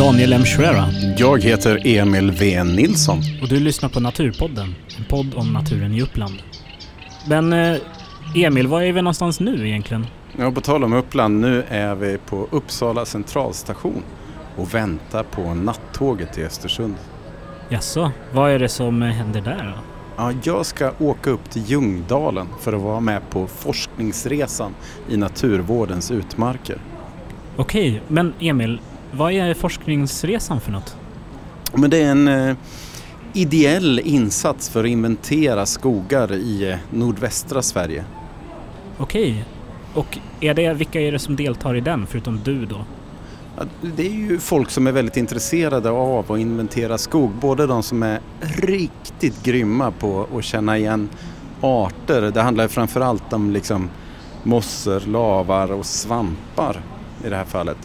Daniel M. Schwera Jag heter Emil V. Nilsson. och du lyssnar på Naturpodden, en podd om naturen i Uppland. Men eh, Emil, var är vi någonstans nu egentligen? Ja, på tal om Uppland, nu är vi på Uppsala centralstation och väntar på nattåget till Östersund. Jaså, vad är det som händer där då? Ja, jag ska åka upp till Ljungdalen för att vara med på forskningsresan i naturvårdens utmarker. Okej, men Emil, vad är forskningsresan för något? Men det är en eh, ideell insats för att inventera skogar i eh, nordvästra Sverige. Okej, och är det, vilka är det som deltar i den förutom du då? Ja, Det är ju folk som är väldigt intresserade av att inventera skog. Både de som är riktigt grymma på att känna igen arter. Det handlar framförallt om liksom mossor, lavar och svampar i det här fallet.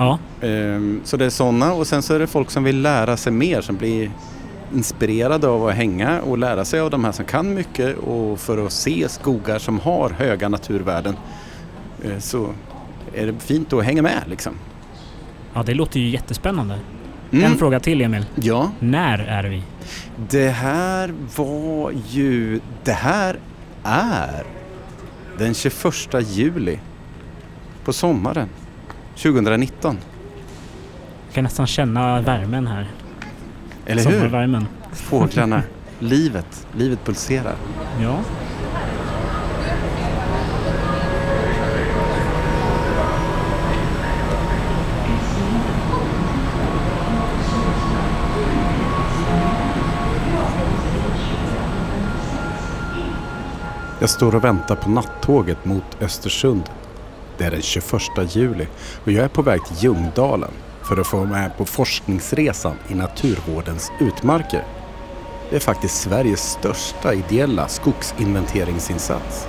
Ja, Ehm, Så det är sådana och sen så är det folk som vill lära sig mer som blir inspirerade av att hänga och lära sig av de här som kan mycket och för att se skogar som har höga naturvärden eh, så är det fint att hänga med liksom. ja det låter ju jättespännande. Mm. En fråga till Emil. Ja, När är vi? det här var ju, det här är den 21 juli på sommaren 2019. Jag kan nästan känna värmen här. Eller hur? Sommarvärmen. Fåglarna, livet, livet pulserar. Ja. Jag står och väntar på nattåget mot Östersund. Det är den 21 juli och jag är på väg till Ljungdalen för att få vara med på forskningsresan i naturvårdens utmarker. Det är faktiskt Sveriges största ideella skogsinventeringsinsats.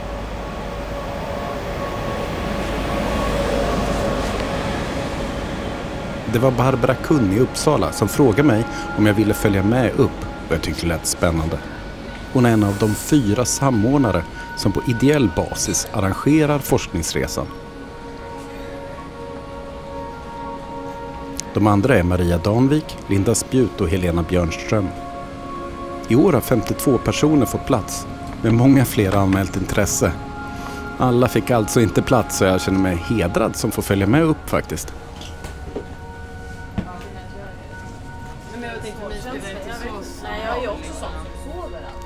Det var Barbara Kunn i Uppsala som frågade mig om jag ville följa med upp och jag tyckte det lät spännande. Hon är en av de fyra samordnare som på ideell basis arrangerar forskningsresan. De andra är Maria Danvik, Linda Spjut och Helena Björnström. I år har 52 personer fått plats, men många fler har anmält intresse. Alla fick alltså inte plats så jag känner mig hedrad som får följa med upp faktiskt.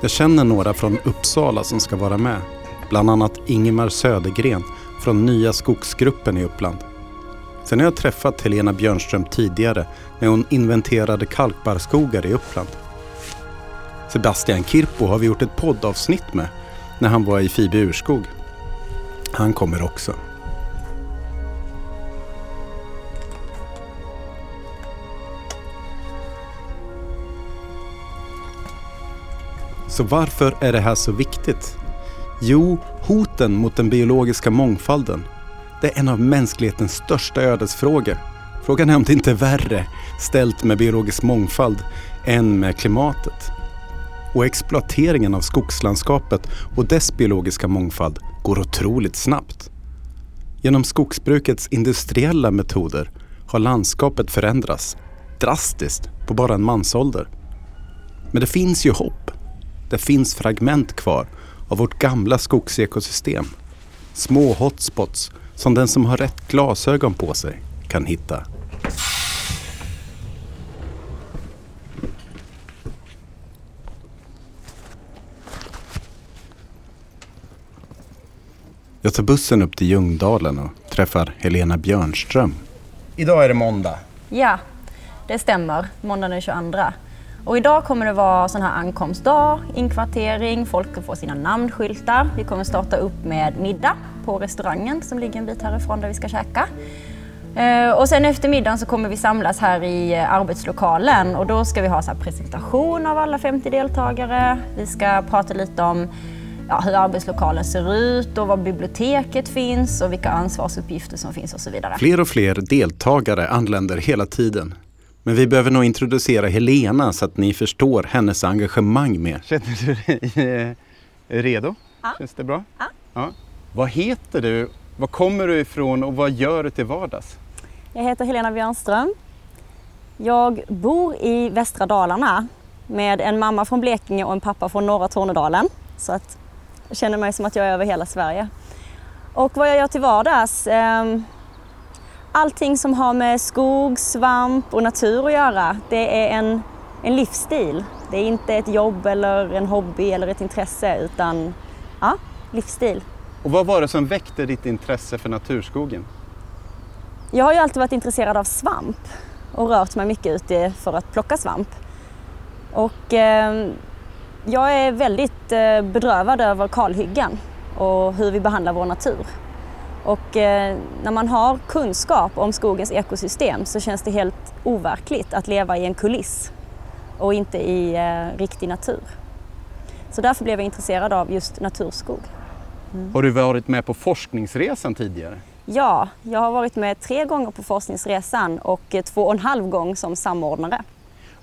Jag känner några från Uppsala som ska vara med. Bland annat Ingemar Södergren från Nya Skogsgruppen i Uppland. Sen har jag träffat Helena Björnström tidigare när hon inventerade kalkbarrskogar i Uppland. Sebastian Kirpo har vi gjort ett poddavsnitt med när han var i Fibe urskog. Han kommer också. Så varför är det här så viktigt? Jo, hoten mot den biologiska mångfalden. Det är en av mänsklighetens största ödesfrågor. Frågan är om det inte är värre ställt med biologisk mångfald än med klimatet. Och exploateringen av skogslandskapet och dess biologiska mångfald går otroligt snabbt. Genom skogsbrukets industriella metoder har landskapet förändrats drastiskt på bara en mansålder. Men det finns ju hopp. Det finns fragment kvar av vårt gamla skogsekosystem. Små hotspots som den som har rätt glasögon på sig kan hitta. Jag tar bussen upp till Ljungdalen och träffar Helena Björnström. Idag är det måndag. Ja, det stämmer. Måndag den 22. Och idag kommer det vara sån här ankomstdag, inkvartering, folk får sina namnskyltar. Vi kommer starta upp med middag på restaurangen som ligger en bit härifrån där vi ska käka. Eh, Och sen efter middagen så kommer vi samlas här i eh, arbetslokalen och då ska vi ha så här presentation av alla 50 deltagare. Vi ska prata lite om ja, hur arbetslokalen ser ut och var biblioteket finns och vilka ansvarsuppgifter som finns och så vidare. Fler och fler deltagare anländer hela tiden. Men vi behöver nog introducera Helena så att ni förstår hennes engagemang mer. Känner du dig eh, redo? Ja. Känns det bra? Ja. Vad heter du? Var kommer du ifrån och vad gör du till vardags? Jag heter Helena Björnström. Jag bor i västra Dalarna med en mamma från Blekinge och en pappa från norra Tornedalen. Så att jag känner mig som att jag är över hela Sverige. Och vad jag gör till vardags? Eh, allting som har med skog, svamp och natur att göra, det är en, en livsstil. Det är inte ett jobb eller en hobby eller ett intresse utan ja, livsstil. Och vad var det som väckte ditt intresse för naturskogen? Jag har ju alltid varit intresserad av svamp och rört mig mycket ute för att plocka svamp. Och eh, jag är väldigt eh, bedrövad över kalhyggen och hur vi behandlar vår natur. Och eh, när man har kunskap om skogens ekosystem så känns det helt overkligt att leva i en kuliss och inte i eh, riktig natur. Så därför blev jag intresserad av just naturskog. Mm. Har du varit med på forskningsresan tidigare? Ja, jag har varit med tre gånger på forskningsresan och eh, två och en halv gång som samordnare.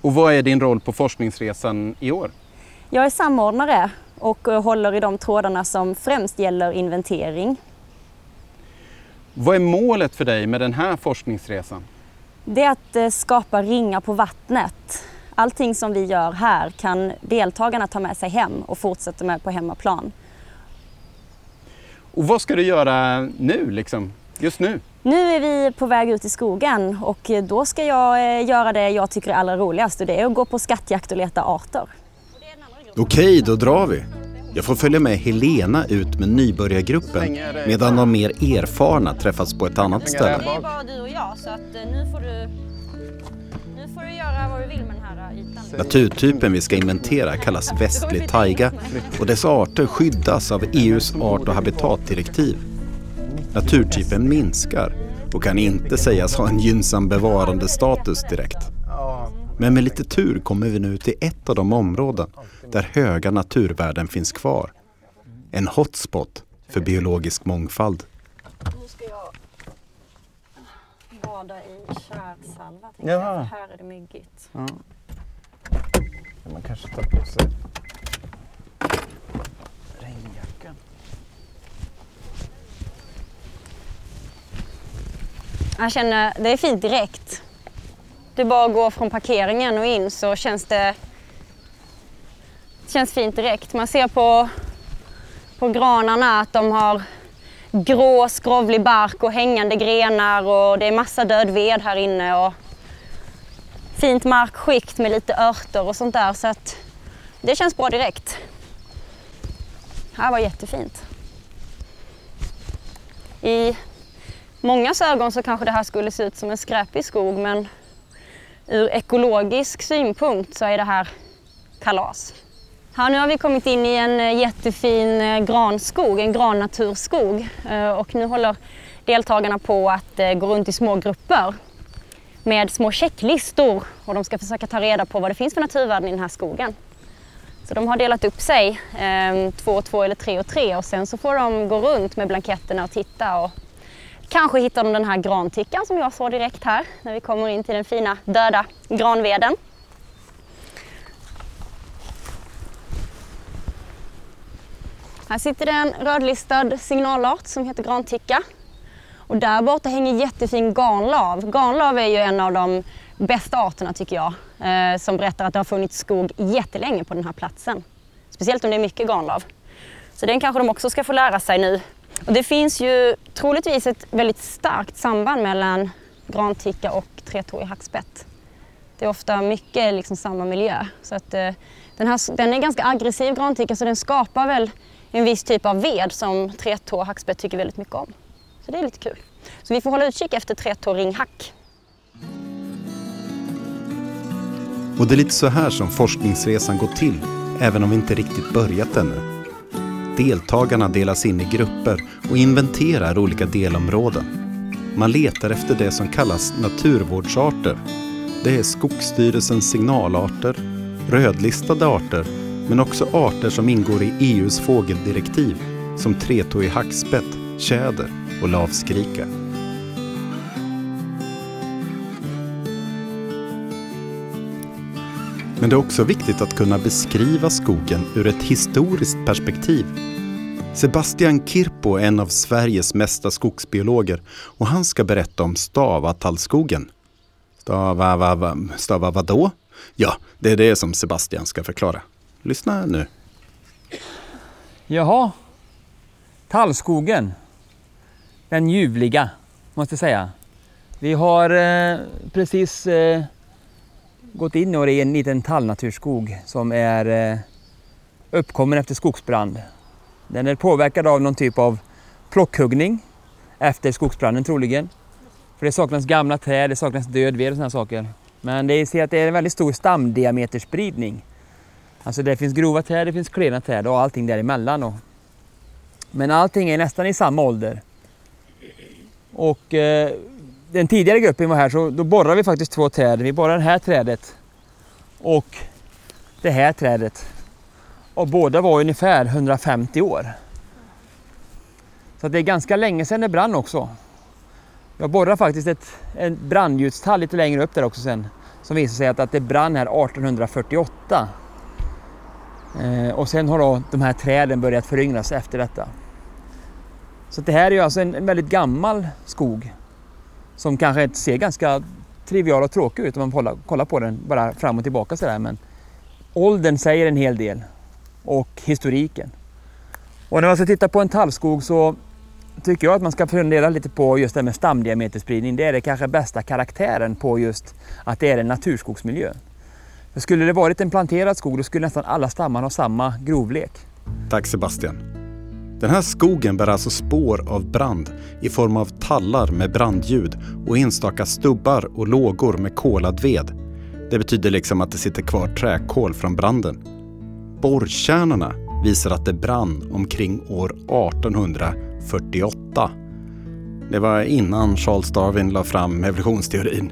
Och vad är din roll på forskningsresan i år? Jag är samordnare och eh, håller i de trådarna som främst gäller inventering. Vad är målet för dig med den här forskningsresan? Det är att eh, skapa ringar på vattnet. Allting som vi gör här kan deltagarna ta med sig hem och fortsätta med på hemmaplan. Och vad ska du göra nu, liksom, just nu? Nu är vi på väg ut i skogen och då ska jag eh, göra det jag tycker är allra roligast och det är att gå på skattjakt och leta arter. Okej, då drar vi. Jag får följa med Helena ut med nybörjargruppen medan de mer erfarna träffas på ett annat ställe. Det är bara du och jag så att eh, nu får du, nu får du göra vad du vill med den här eh, ytan. Naturtypen vi ska inventera kallas västlig taiga och dess arter skyddas av EUs art och habitatdirektiv. Naturtypen minskar och kan inte sägas ha en gynnsam bevarandestatus direkt. Men med lite tur kommer vi nu till ett av de områden där höga naturvärden finns kvar. En hotspot för biologisk mångfald. Nu ska jag bada i kärsalva. Ja. Här är det myggigt. Ja. Man kanske tar på sig regnjackan. Jag känner, det är fint direkt. Det bara att gå från parkeringen och in så känns det, känns fint direkt. Man ser på, på granarna att de har grå skrovlig bark och hängande grenar och det är massa död ved här inne och fint markskikt med lite örter och sånt där så att det känns bra direkt. Det här var jättefint. I många ögon så kanske det här skulle se ut som en skräpig skog men ur ekologisk synpunkt så är det här kalas. Här nu har vi kommit in i en eh, jättefin eh, granskog, en grannaturskog eh, och nu håller deltagarna på att gå runt i små grupper med små checklistor och de ska försöka ta reda på vad det finns för naturvärden i den här skogen. Så de har delat upp sig, ehm, två och två eller tre och tre och sen så får de gå runt med blanketterna och titta och Kanske hittar de den här grantickan som jag såg direkt här när vi kommer in till den fina döda granveden. Här sitter det en rödlistad signalart som heter granticka. Och där borta hänger jättefin garnlav. Garnlav är ju en av de bästa arterna tycker jag. Eh, som berättar att det har funnits skog jättelänge på den här platsen. Speciellt om det är mycket garnlav. Så den kanske de också ska få lära sig nu och det finns ju troligtvis ett väldigt starkt samband mellan granticka och tretåig hackspett. Det är ofta mycket liksom samma miljö. Så att, eh, den, här, den är ganska aggressiv granticka så den skapar väl en viss typ av ved som tretå och hackspett tycker väldigt mycket om. Så det är lite kul. Så vi får hålla utkik efter Tretåringhack. Och det är lite så här som forskningsresan går till, även om vi inte riktigt börjat ännu. Deltagarna delas in i grupper och inventerar olika delområden. Man letar efter det som kallas naturvårdsarter. Det är Skogsstyrelsens signalarter, rödlistade arter, men också arter som ingår i EUs fågeldirektiv som tretåig hackspett, tjäder och lavskrika. Men det är också viktigt att kunna beskriva skogen ur ett historiskt perspektiv. Sebastian Kirpo är en av Sveriges mesta skogsbiologer och han ska berätta om Stavatallskogen. Stava, va, va, stava vadå? Ja, det är det som Sebastian ska förklara. Lyssna nu. Jaha. Tallskogen. Den ljuvliga, måste jag säga. Vi har eh, precis eh, gått in i en liten tallnaturskog som är eh, uppkommen efter skogsbrand. Den är påverkad av någon typ av plockhuggning efter skogsbranden troligen. För det saknas gamla träd, det saknas död ved och sådana saker. Men det ser att det är en väldigt stor stamdiameterspridning. Alltså det finns grova träd, det finns klena träd och allting däremellan. Då. Men allting är nästan i samma ålder. Och eh, den tidigare gruppen var här så då borrade vi faktiskt två träd. Vi borrade det här trädet och det här trädet. Och båda var ungefär 150 år. Så det är ganska länge sedan det brann också. Jag borrade faktiskt ett, ett brandljudstall lite längre upp där också sen. Som visar sig att, att det brann här 1848. Eh, och sen har då de här träden börjat föryngras efter detta. Så det här är ju alltså en, en väldigt gammal skog. Som kanske ser ganska trivial och tråkig ut om man kollar, kollar på den bara fram och tillbaka sådär. Men åldern säger en hel del. Och historiken. Och när man ska titta på en tallskog så tycker jag att man ska fundera lite på just det här med stamdiameterspridning. Det är det kanske bästa karaktären på just att det är en naturskogsmiljö. För skulle det varit en planterad skog då skulle nästan alla stammar ha samma grovlek. Tack Sebastian. Den här skogen bär alltså spår av brand i form av tallar med brandljud och enstaka stubbar och lågor med kolad ved. Det betyder liksom att det sitter kvar träkol från branden. Borrkärnorna visar att det brann omkring år 1848. Det var innan Charles Darwin la fram evolutionsteorin.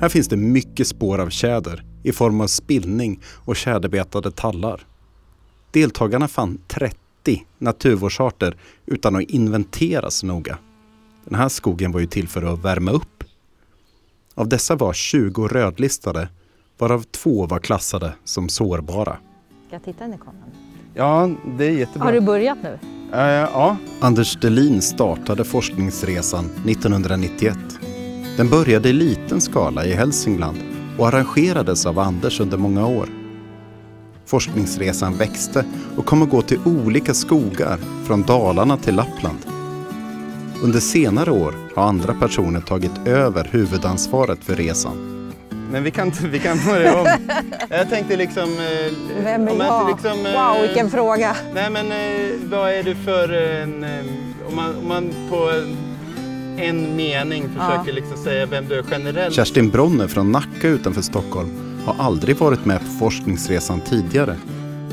Här finns det mycket spår av tjäder i form av spillning och tjäderbetade tallar. Deltagarna fann 30 naturvårdsarter utan att inventeras noga. Den här skogen var ju till för att värma upp. Av dessa var 20 rödlistade, varav två var klassade som sårbara. Ska jag titta in i kameran? Ja, det är jättebra. Har du börjat nu? Uh, ja. Anders Delin startade forskningsresan 1991. Den började i liten skala i Hälsingland och arrangerades av Anders under många år. Forskningsresan växte och kom att gå till olika skogar från Dalarna till Lappland. Under senare år har andra personer tagit över huvudansvaret för resan. Men vi kan, vi kan börja om. Jag tänkte liksom... Eh, Vem är jag? Liksom, eh, wow, vilken fråga! Nej men eh, vad är du för en... Om man, om man på en mening försöker ja. liksom säga vem du är generellt. Kerstin Bronner från Nacka utanför Stockholm har aldrig varit med på forskningsresan tidigare.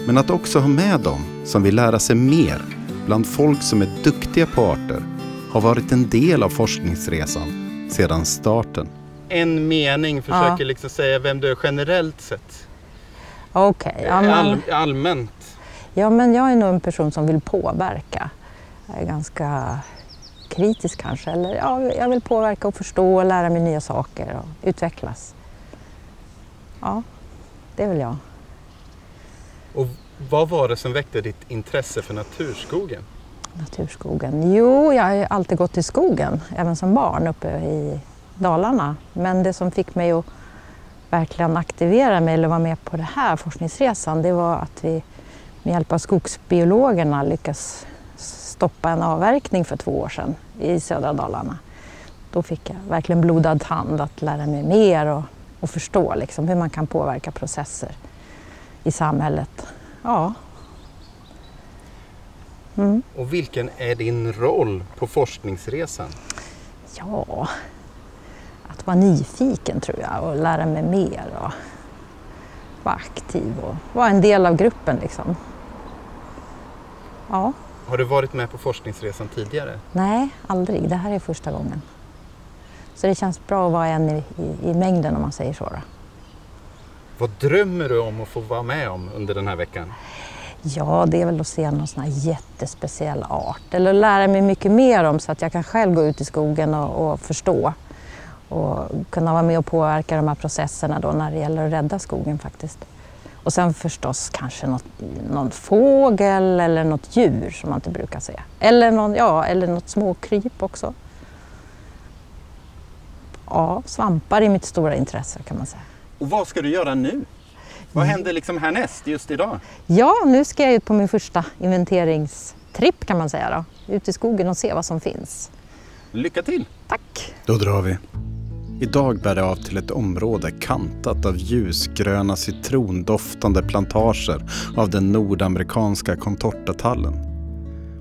Men att också ha med dem som vill lära sig mer bland folk som är duktiga på arter har varit en del av forskningsresan sedan starten. En mening försöker ja. liksom säga vem du är generellt sett. Okej. Okay, ja, All, allmänt. Ja, men jag är nog en person som vill påverka. Jag är ganska kritisk kanske. Eller, ja, jag vill påverka och förstå och lära mig nya saker och utvecklas. Ja, det är väl jag. Och vad var det som väckte ditt intresse för naturskogen? Naturskogen? Jo, jag har alltid gått i skogen, även som barn uppe i Dalarna. Men det som fick mig att verkligen aktivera mig eller vara med på den här forskningsresan, det var att vi med hjälp av skogsbiologerna lyckas stoppa en avverkning för två år sedan i södra Dalarna. Då fick jag verkligen blodad hand att lära mig mer och, och förstå liksom hur man kan påverka processer i samhället. Ja. Mm. Och vilken är din roll på forskningsresan? Ja, att vara nyfiken tror jag och lära mig mer och vara aktiv och vara en del av gruppen liksom. Ja. Har du varit med på forskningsresan tidigare? Nej, aldrig. Det här är första gången. Så det känns bra att vara en i, i, i mängden om man säger så. Då. Vad drömmer du om att få vara med om under den här veckan? Ja, det är väl att se någon sån här jättespeciell art eller lära mig mycket mer om så att jag kan själv gå ut i skogen och, och förstå och kunna vara med och påverka de här processerna då när det gäller att rädda skogen faktiskt. Och sen förstås kanske något, någon fågel eller något djur som man inte brukar se. Eller, någon, ja, eller något småkryp också. Ja, svampar är mitt stora intresse kan man säga. Och vad ska du göra nu? Vad händer liksom härnäst, just idag? Ja, nu ska jag ut på min första inventeringstripp kan man säga då. Ut i skogen och se vad som finns. Lycka till! Tack! Då drar vi. Idag bär det av till ett område kantat av ljusgröna citrondoftande plantager av den nordamerikanska contortatallen.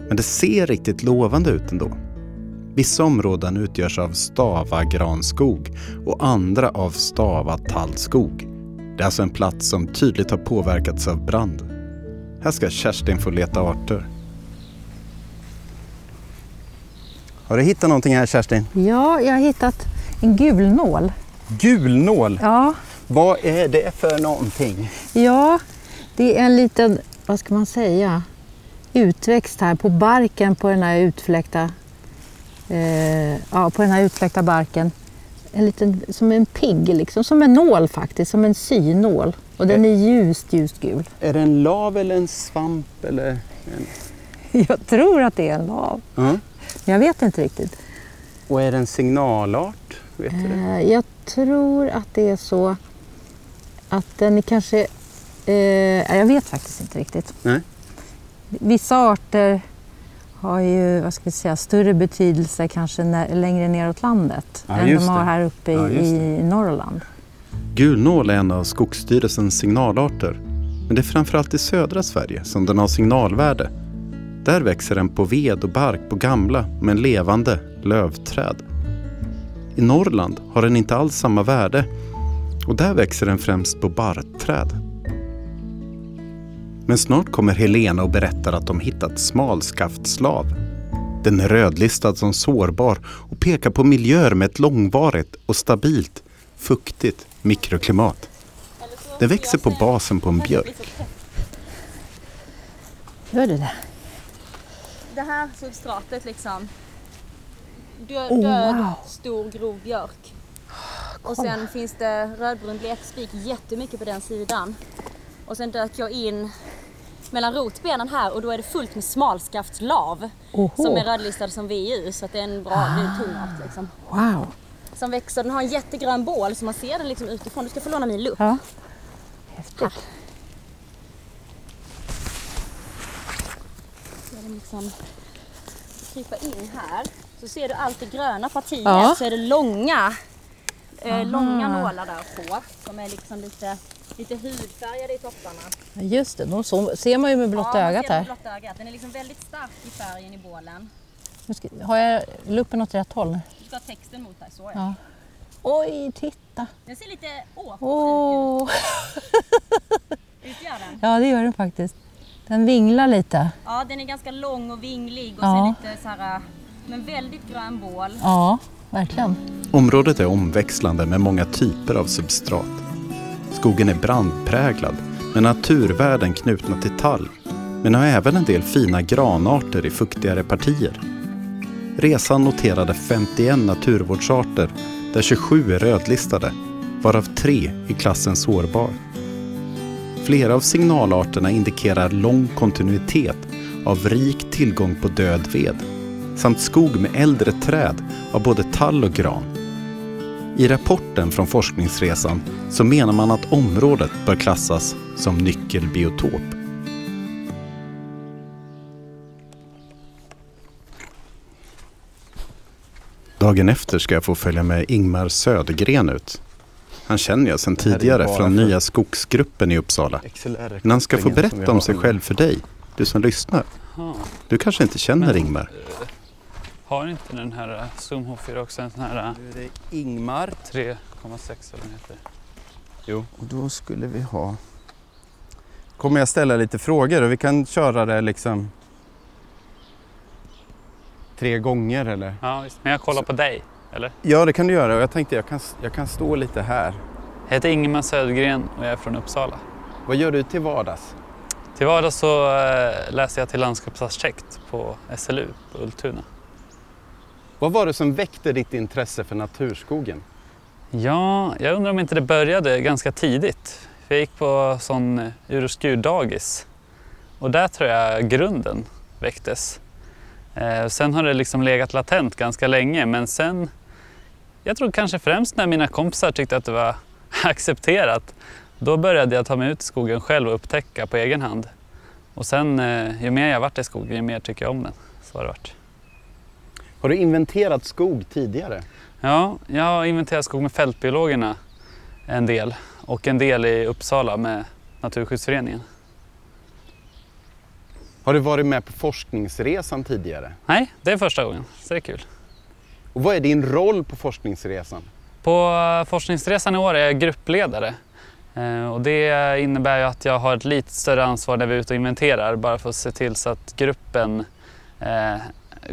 Men det ser riktigt lovande ut ändå. Vissa områden utgörs av stava granskog och andra av stava tallskog. Det är alltså en plats som tydligt har påverkats av brand. Här ska Kerstin få leta arter. Har du hittat någonting här Kerstin? Ja, jag har hittat en gulnål. Gulnål. Ja, Vad är det för någonting? ja, det är en liten, vad ska man säga, utväxt här på barken på den här utfläkta, eh, ja, på den här utfläkta barken. En liten, som en pigg liksom, som en nål faktiskt, som en synål. Och den är ljust, ljust gul. Är det en lav eller en svamp? Eller en... Jag tror att det är en lav, Ja. men jag vet inte riktigt. Och är det en signalart? Vet du? Eh, Jag tror att det är så att den är kanske... Eh, jag vet faktiskt inte riktigt. Nej. Vissa arter har ju vad ska vi säga, större betydelse kanske när, längre neråt landet Ja, än de har det. här uppe i, Ja, i Norrland. Gulnål är en av Skogsstyrelsens signalarter. Men det är framförallt i södra Sverige som den har signalvärde. Där växer den på ved och bark på gamla men levande lövträd. I Norrland har den inte alls samma värde och där växer den främst på barrträd. Men snart kommer Helena och berättar att de hittat smalskaftslav. Den är rödlistad som sårbar och pekar på miljöer med ett långvarigt och stabilt, fuktigt mikroklimat. Den växer på basen på en björk. Gör du det? Det här substratet liksom. Dö, Oh, död, wow. stor, grov björk. Och sen finns det rödbrun blekspik jättemycket på den sidan. Och sen dök jag in mellan rotbenen här och då är det fullt med smalskaftslav Oho. som är rödlistad som VU så att det är en bra, det är en tung art liksom. Wow! Som växer, den har en jättegrön bål så man ser den liksom utifrån. Du ska få låna min lupp. Ja. Häftigt. Så den liksom krypa in här så ser du allt det gröna partiet Ja. så är det långa, eh, långa nålar där på som är liksom lite, lite hudfärgade i topparna. Just det, då så, ser man ju med blotta ja, ögat här. med blotta ögat. Den är liksom väldigt stark i färgen i bålen. Nu ska, har jag luppen åt rätt håll? Du ska ha texten mot dig, så ja. Ja. Oj, titta! Den ser lite åh, Åh. ut gör den. Ja, det gör den faktiskt. Den vinglar lite. Ja, den är ganska lång och vinglig och Ja. ser lite så här, men väldigt grön bål. Ja, verkligen. Området är omväxlande med många typer av substrat. Skogen är brandpräglad med naturvärden knutna till tall men har även en del fina granarter i fuktigare partier. Resan noterade 51 naturvårdsarter där 27 är rödlistade, varav tre i klassen sårbar. Flera av signalarterna indikerar lång kontinuitet av rik tillgång på död ved samt skog med äldre träd av både tall och gran. I rapporten från forskningsresan så menar man att området bör klassas som nyckelbiotop. Dagen efter ska jag få följa med Ingmar Södergren ut. Han känner jag sedan tidigare från nya skogsgruppen i Uppsala. Men han ska få berätta om sig själv för dig, du som lyssnar. Du kanske inte känner Ingmar? Har inte den här uh, Zoom H4 också en sån här uh, Det är Ingmar. 3,6 eller vad den heter? Jo. Och då skulle vi ha... Kommer jag ställa lite frågor och vi kan köra det liksom tre gånger eller? Ja, visst. Men jag kollar på dig, eller? Ja, det kan du göra och jag tänkte jag kan, jag kan stå lite här. Jag heter Ingemar Södergren och jag är från Uppsala. Vad gör du till vardags? Till vardags så uh, läser jag till landskapsarkitekt på SLU på Ultuna. Vad var det som väckte ditt intresse för naturskogen? Ja, jag undrar om inte det började ganska tidigt. Jag gick på sån eh, ur och skurdagis och där tror jag grunden väcktes. Eh, sen har det liksom legat latent ganska länge men sen jag tror kanske främst när mina kompisar tyckte att det var accepterat. Då började jag ta mig ut i skogen själv och upptäcka på egen hand. Och sen eh, ju mer jag varit i skogen, ju mer tycker jag om den. Så har det varit. Har du inventerat skog tidigare? Ja, jag har inventerat skog med Fältbiologerna en del och en del i Uppsala med Naturskyddsföreningen. Har du varit med på forskningsresan tidigare? Nej, det är första gången, så det är kul. Och vad är din roll på forskningsresan? På eh, forskningsresan i år är jag gruppledare. Eh, Och det innebär ju att jag har ett lite större ansvar när vi är ute och inventerar bara för att se till så att gruppen eh,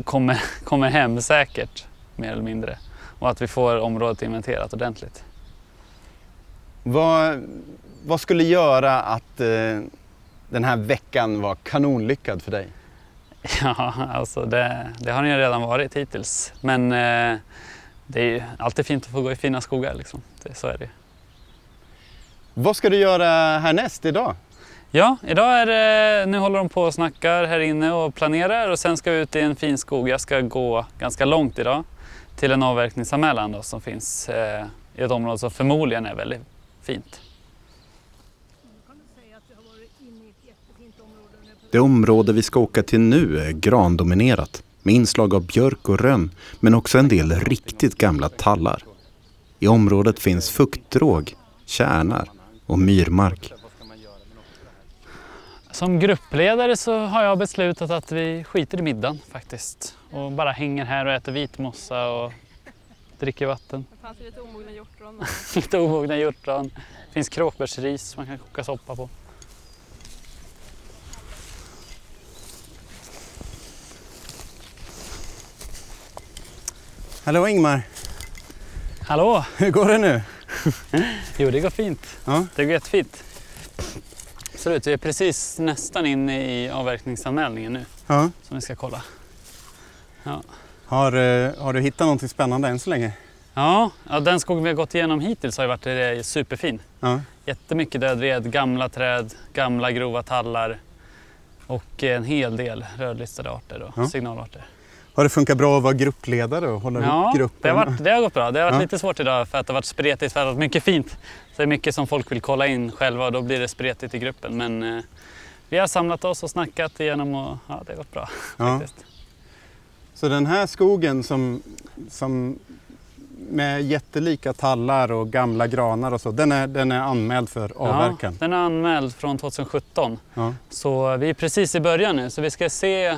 kommer, kommer hem säkert, mer eller mindre. Och att vi får området inventerat ordentligt. Vad, vad skulle göra att eh, den här veckan var kanonlyckad för dig? Ja, alltså det, det har den ju redan varit hittills. Men eh, det är ju alltid fint att få gå i fina skogar liksom. Det, så är det. Vad ska du göra härnäst idag? Ja, idag är det, nu håller de på och snackar här inne och planerar och sen ska vi ut i en fin skog. Jag ska gå ganska långt idag till en avverkningsanmälan då, som finns eh, i ett område som förmodligen är väldigt fint. Det område vi ska åka till nu är grandominerat med inslag av björk och rönn men också en del riktigt gamla tallar. I området finns fuktdråg, kärnar och myrmark. Som gruppledare så har jag beslutat att vi skiter i middagen faktiskt och bara hänger här och äter vitmossa och dricker vatten. Det fanns lite omogna hjortron. Lite omogna hjortron. Det finns kråkbärsris man kan koka soppa på. Hallå Ingmar, Hallå! hur går det nu? Jo, det går fint. Ja. Det går jättefint. Absolut, vi är precis nästan inne i avverkningsanmälningen nu Ja. som vi ska kolla. Har, eh, har du hittat någonting spännande än så länge? Ja, ja den skogen vi har gått igenom hittills har ju varit eh, superfin. Ja. Jättemycket dödved, gamla träd, gamla grova tallar och en hel del rödlistade arter och Ja. signalarter. Har det funkat bra att vara gruppledare och hålla Ja, ihop gruppen? det har, varit, det har gått bra. Det har varit Ja. lite svårt idag för att det har varit spretigt, för att det har varit mycket fint. Så det är mycket som folk vill kolla in själva och då blir det spretigt i gruppen. Men eh, vi har samlat oss och snackat igenom och ja, det har gått bra Ja. faktiskt. Så den här skogen som, som med jättelika tallar och gamla granar och så, den är, den är anmäld för avverkan? Ja, den är anmäld från 2017. Ja. Så vi är precis i början nu, så vi ska se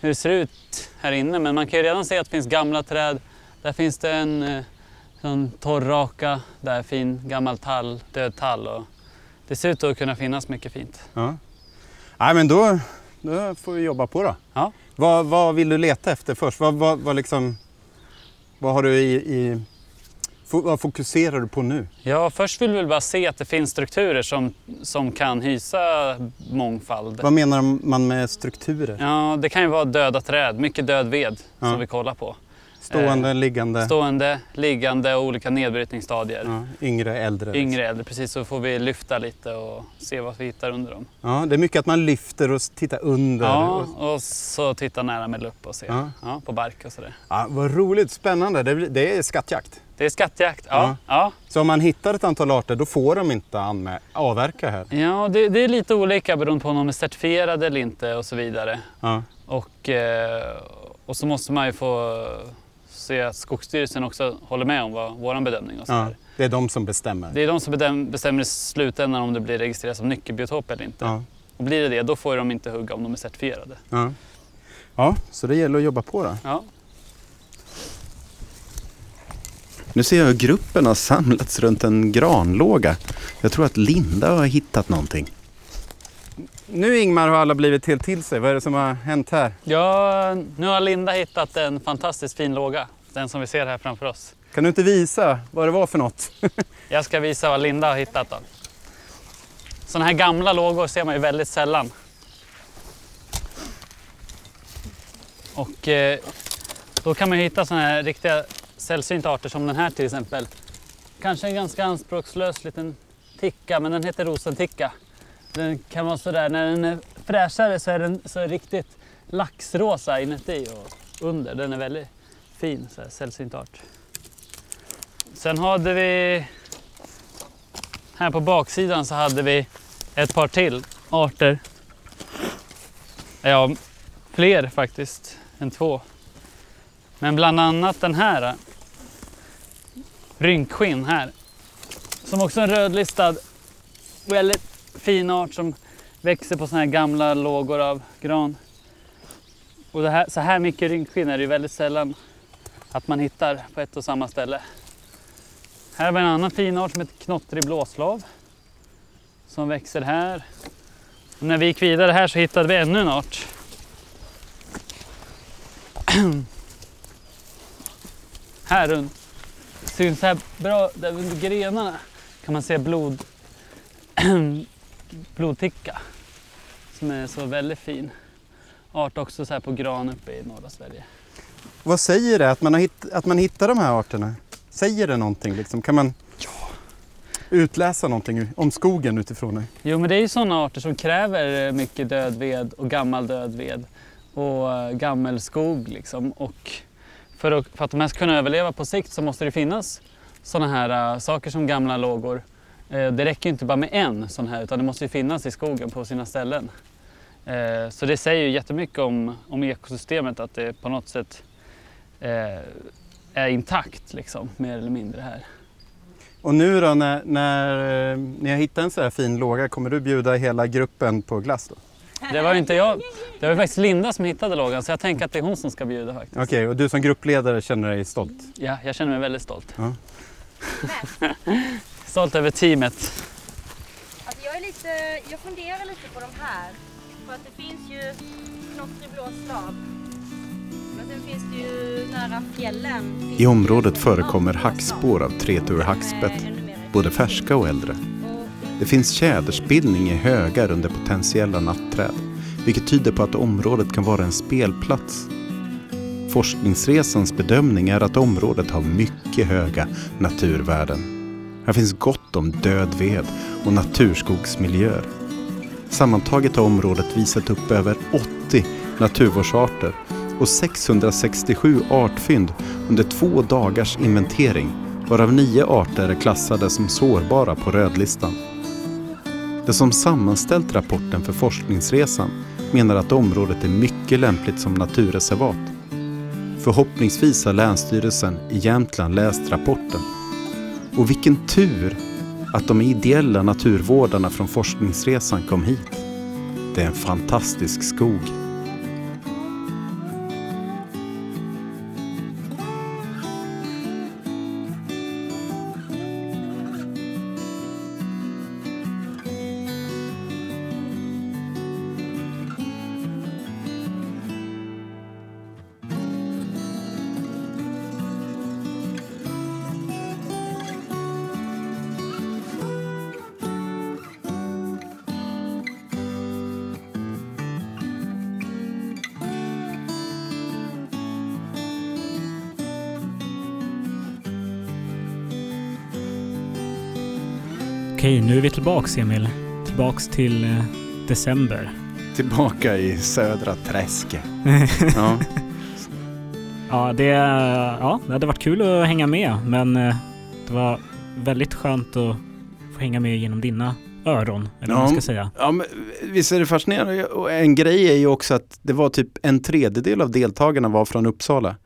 hur det ser ut här inne. Men man kan ju redan se att det finns gamla träd. Där finns det en eh, sån torrraka, där är fin gammal tall, död tall. Och det ser ut att kunna finnas mycket fint. Ja. Nej, men då, då får vi jobba på då. Ja. Vad, vad vill du leta efter först? Vad, vad, vad, liksom, vad har du i, i vad fokuserar du på nu? Ja, först vill vi bara se att det finns strukturer som, som kan hysa mångfald. Vad menar man med strukturer? Ja, det kan ju vara döda träd, mycket död ved Ja. som vi kollar på. Stående, liggande, Stående, liggande och olika nedbrytningsstadier. ja, yngre, äldre? Yngre, äldre, precis. Så får vi lyfta lite och se vad vi hittar under dem. Ja, det är mycket att man lyfter och tittar under. Ja, Och, och så titta nära med lupp och se Ja. ja. på bark och sådär. ja, vad roligt, spännande. Det, det är skattjakt. Det är skattjakt. Ja, ja. Så om man hittar ett antal arter då får de inte anmä- avverka här. ja det, det är lite olika beroende på om de är certifierade eller inte och så vidare. Och, eh, och så måste man ju få se att Skogsstyrelsen också håller med om vad vår bedömning och så Ja, det är de som bestämmer. Det är de som bestämmer i slutändan om det blir registrerat som nyckelbiotop eller inte. Ja. Och blir det det, då får de inte hugga om de är certifierade. Ja. ja, så det gäller att jobba på då. Ja. Nu ser jag hur gruppen har samlats runt en granlåga. Jag tror att Linda har hittat någonting. Nu Ingmar har alla blivit helt till sig. Vad är det som har hänt här? Ja, nu har Linda hittat en fantastiskt fin låga. Den som vi ser här framför oss. Kan du inte visa vad det var för något? Jag ska visa vad Linda har hittat. Då. Sådana här gamla lågor ser man ju väldigt sällan. Och eh, då kan man ju hitta sådana här riktiga sällsynta arter som den här till exempel. Kanske en ganska anspråkslös liten ticka, men den heter rosenticka. Den kan vara sådär, när den är fräschare så är den så riktigt laxrosa inuti och under. Den är väldigt fin, så här, sällsynt art. Sen hade vi här på baksidan så hade vi ett par till arter. Ja, fler faktiskt än två. Men bland annat den här. Äh, rynkskinn här. Som också är en rödlistad väldigt fin art som växer på såna här gamla lågor av gran. Och det här, så här mycket rynkskinn är det ju väldigt sällan att man hittar på ett och samma ställe. Här har vi en annan fin art som heter knottrig blåslav. Som växer här. Och när vi gick vidare här så hittade vi ännu en art. här runt. Syns här bra, där under grenarna kan man se blod, blodticka. Som är så väldigt fin. Art också så här på gran uppe i norra Sverige. Vad säger det att man, har hitt, att man hittar de här arterna? Säger det någonting? Liksom? Kan man utläsa någonting om skogen utifrån det? Jo men det är ju sådana arter som kräver mycket död ved och gammal död ved och eh, gammelskog liksom. Och för att, för att de här ska kunna överleva på sikt så måste det finnas sådana här uh, saker som gamla lågor. Uh, det räcker inte bara med en sån här utan det måste ju finnas i skogen på sina ställen. Uh, så det säger ju jättemycket om, om ekosystemet att det på något sätt är intakt liksom, mer eller mindre här. Och nu då när, när ni har hittat en så här fin låga, kommer du bjuda hela gruppen på glass då? Det var inte jag. Det var faktiskt Linda som hittade lågan så jag tänker att det är hon som ska bjuda faktiskt. Okej, okay, och du som gruppledare känner dig stolt? Ja, jag känner mig väldigt stolt. Ja. stolt över teamet. Alltså jag, är lite, jag funderar lite på de här. För att det finns ju knottrig blå slav. I området förekommer hackspår av treturhackspett, både färska och äldre. Det finns tjädersbildning i högar under potentiella nattträd, vilket tyder på att området kan vara en spelplats. Forskningsresans bedömning är att området har mycket höga naturvärden. Här finns gott om död ved och naturskogsmiljöer. Sammantaget har området visat upp över 80 naturvårdsarter och 667 artfynd under två dagars inventering varav nio arter är klassade som sårbara på rödlistan. De som sammanställt rapporten för forskningsresan menar att området är mycket lämpligt som naturreservat. Förhoppningsvis har Länsstyrelsen i Jämtland läst rapporten. Och vilken tur att de ideella naturvårdarna från forskningsresan kom hit. Det är en fantastisk skog. Okej, nu är vi tillbaks Emil. Tillbaks till eh, december. Tillbaka i södra träsket. ja. ja, det, ja, det hade varit kul att hänga med, men eh, det var väldigt skönt att få hänga med genom dina öron, eller vad man ska säga. Ja, men visst är det fascinerande. Och en grej är ju också att det var typ en tredjedel av deltagarna var från Uppsala.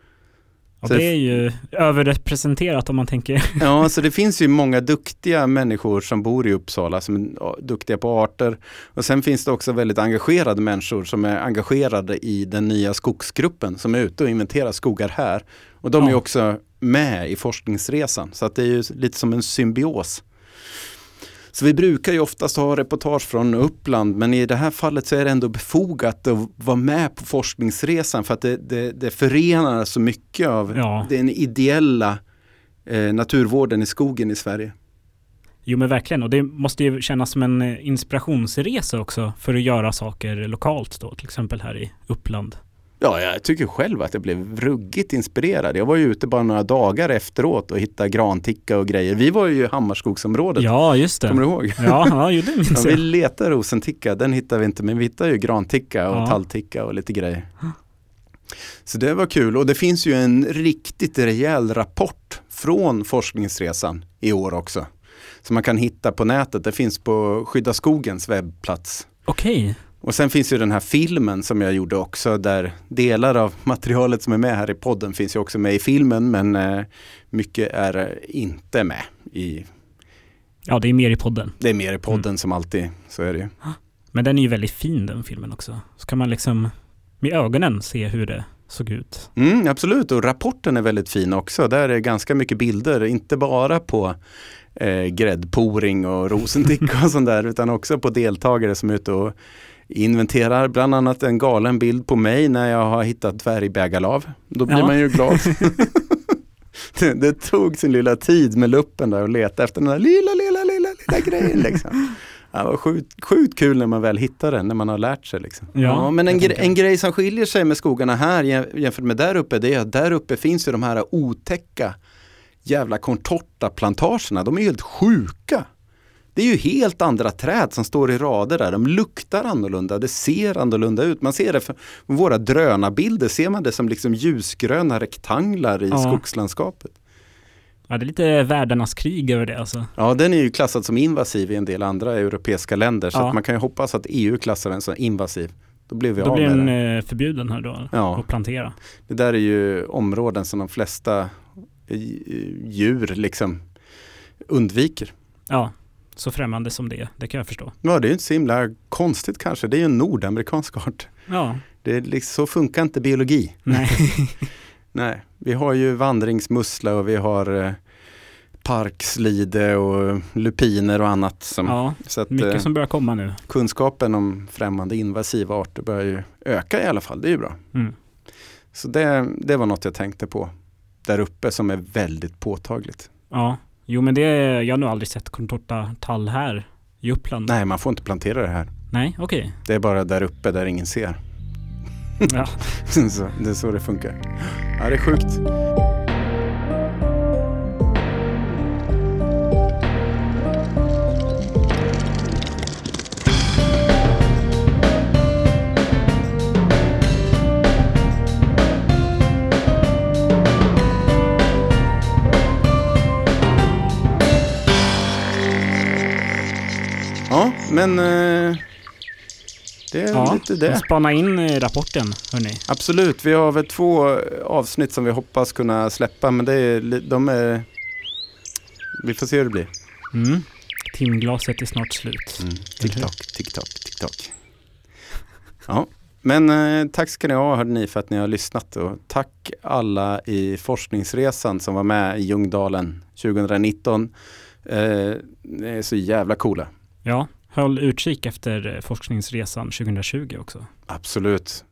Ja, det är ju överrepresenterat om man tänker. Ja, så det finns ju många duktiga människor som bor i Uppsala som är duktiga på arter. Och sen finns det också väldigt engagerade människor som är engagerade i den nya skogsgruppen som är ute och inventerar skogar här. Och de ja. är också med i forskningsresan. Så att det är ju lite som en symbios. Så vi brukar ju oftast ha reportage från Uppland men i det här fallet så är det ändå befogat att vara med på forskningsresan för att det, det, det förenar så mycket av ja. den ideella eh, naturvården i skogen i Sverige. Jo men verkligen och det måste ju kännas som en eh, inspirationsresa också för att göra saker lokalt då, till exempel här i Uppland. Ja, jag tycker själv att jag blev ruggigt inspirerad. Jag var ju ute bara några dagar efteråt och hittade granticka och grejer. Vi var ju i Hammarskogsområdet. Ja, just det. Kommer du ihåg? Ja, ja det minns jag. Ja, vi letade rosenticka, den hittade vi inte, men vi hittade ju granticka och ja. tallticka och lite grejer. Så det var kul och det finns ju en riktigt rejäl rapport från forskningsresan i år också. Som man kan hitta på nätet. Det finns på Skydda Skogens webbplats. Okej. Och sen finns ju den här filmen som jag gjorde också där delar av materialet som är med här i podden finns ju också med i filmen men eh, mycket är inte med i Ja, det är mer i podden. Det är mer i podden som alltid, så är det ju. Men den är ju väldigt fin den filmen också. Så kan man liksom med ögonen se hur det såg ut. Mm, absolut, och rapporten är väldigt fin också. Där är ganska mycket bilder, inte bara på eh, gräddporing och rosenticka och sånt där, utan också på deltagare som är ute och inventerar. Bland annat en galen bild på mig när jag har hittat dvärgbägarlav. Då blir Ja. man ju glad. det, det tog sin lilla tid med luppen där och leta efter den där lilla, lilla, lilla, lilla grejen. Liksom. Det var sjukt, sjukt kul när man väl hittar den, när man har lärt sig. Liksom. Ja, men en, gre- en grej som skiljer sig med skogarna här jä- jämfört med där uppe, det är att där uppe finns ju de här otäcka jävla contorta-plantagerna. De är helt sjuka. Det är ju helt andra träd som står i rader där. De luktar annorlunda, det ser annorlunda ut. Man ser det på våra drönarbilder, ser man det som liksom ljusgröna rektanglar i Ja. skogslandskapet. Ja, det är lite världarnas krig över det alltså. Ja, den är ju klassad som invasiv i en del andra europeiska länder. Så Ja. man kan ju hoppas att EU klassar den som invasiv. Då blir vi Då av blir med den den. eh, förbjuden här då, Ja. att plantera. Det där är ju områden som de flesta eh, djur liksom undviker. Ja, så främmande som det är, det kan jag förstå. Ja, det är ju inte så himla konstigt kanske. Det är ju en nordamerikansk art. Ja, Det är liksom, så funkar inte biologi. nej. Nej, vi har ju vandringsmussla och vi har eh, parkslide och lupiner och annat. Som, ja, så att, mycket eh, som börjar komma nu. kunskapen om främmande invasiva arter börjar ju öka i alla fall. Det är ju bra. Mm. Så det, det var något jag tänkte på där uppe som är väldigt påtagligt. Ja, jo men det, jag har nog aldrig sett contorta tall här i Uppland. Nej, man får inte plantera det här. Nej, okej. Det är bara där uppe där ingen ser. Ja. så, det är så det funkar. Ja, det är sjukt. Men eh, det är ja. lite det. Spana in eh, rapporten, hörni. Absolut, vi har väl två avsnitt som vi hoppas kunna släppa men det är, de är... Vi får se hur det blir. Mm. Timglaset är snart slut. Mm. TikTok, TikTok, TikTok. Ja, men eh, tack ska ni ha hörde ni för att ni har lyssnat och tack alla i forskningsresan som var med i Ljungdalen 2019. Eh, ni är så jävla coola. Ja, Håll utkik efter eh, forskningsresan 2020 också. Absolut.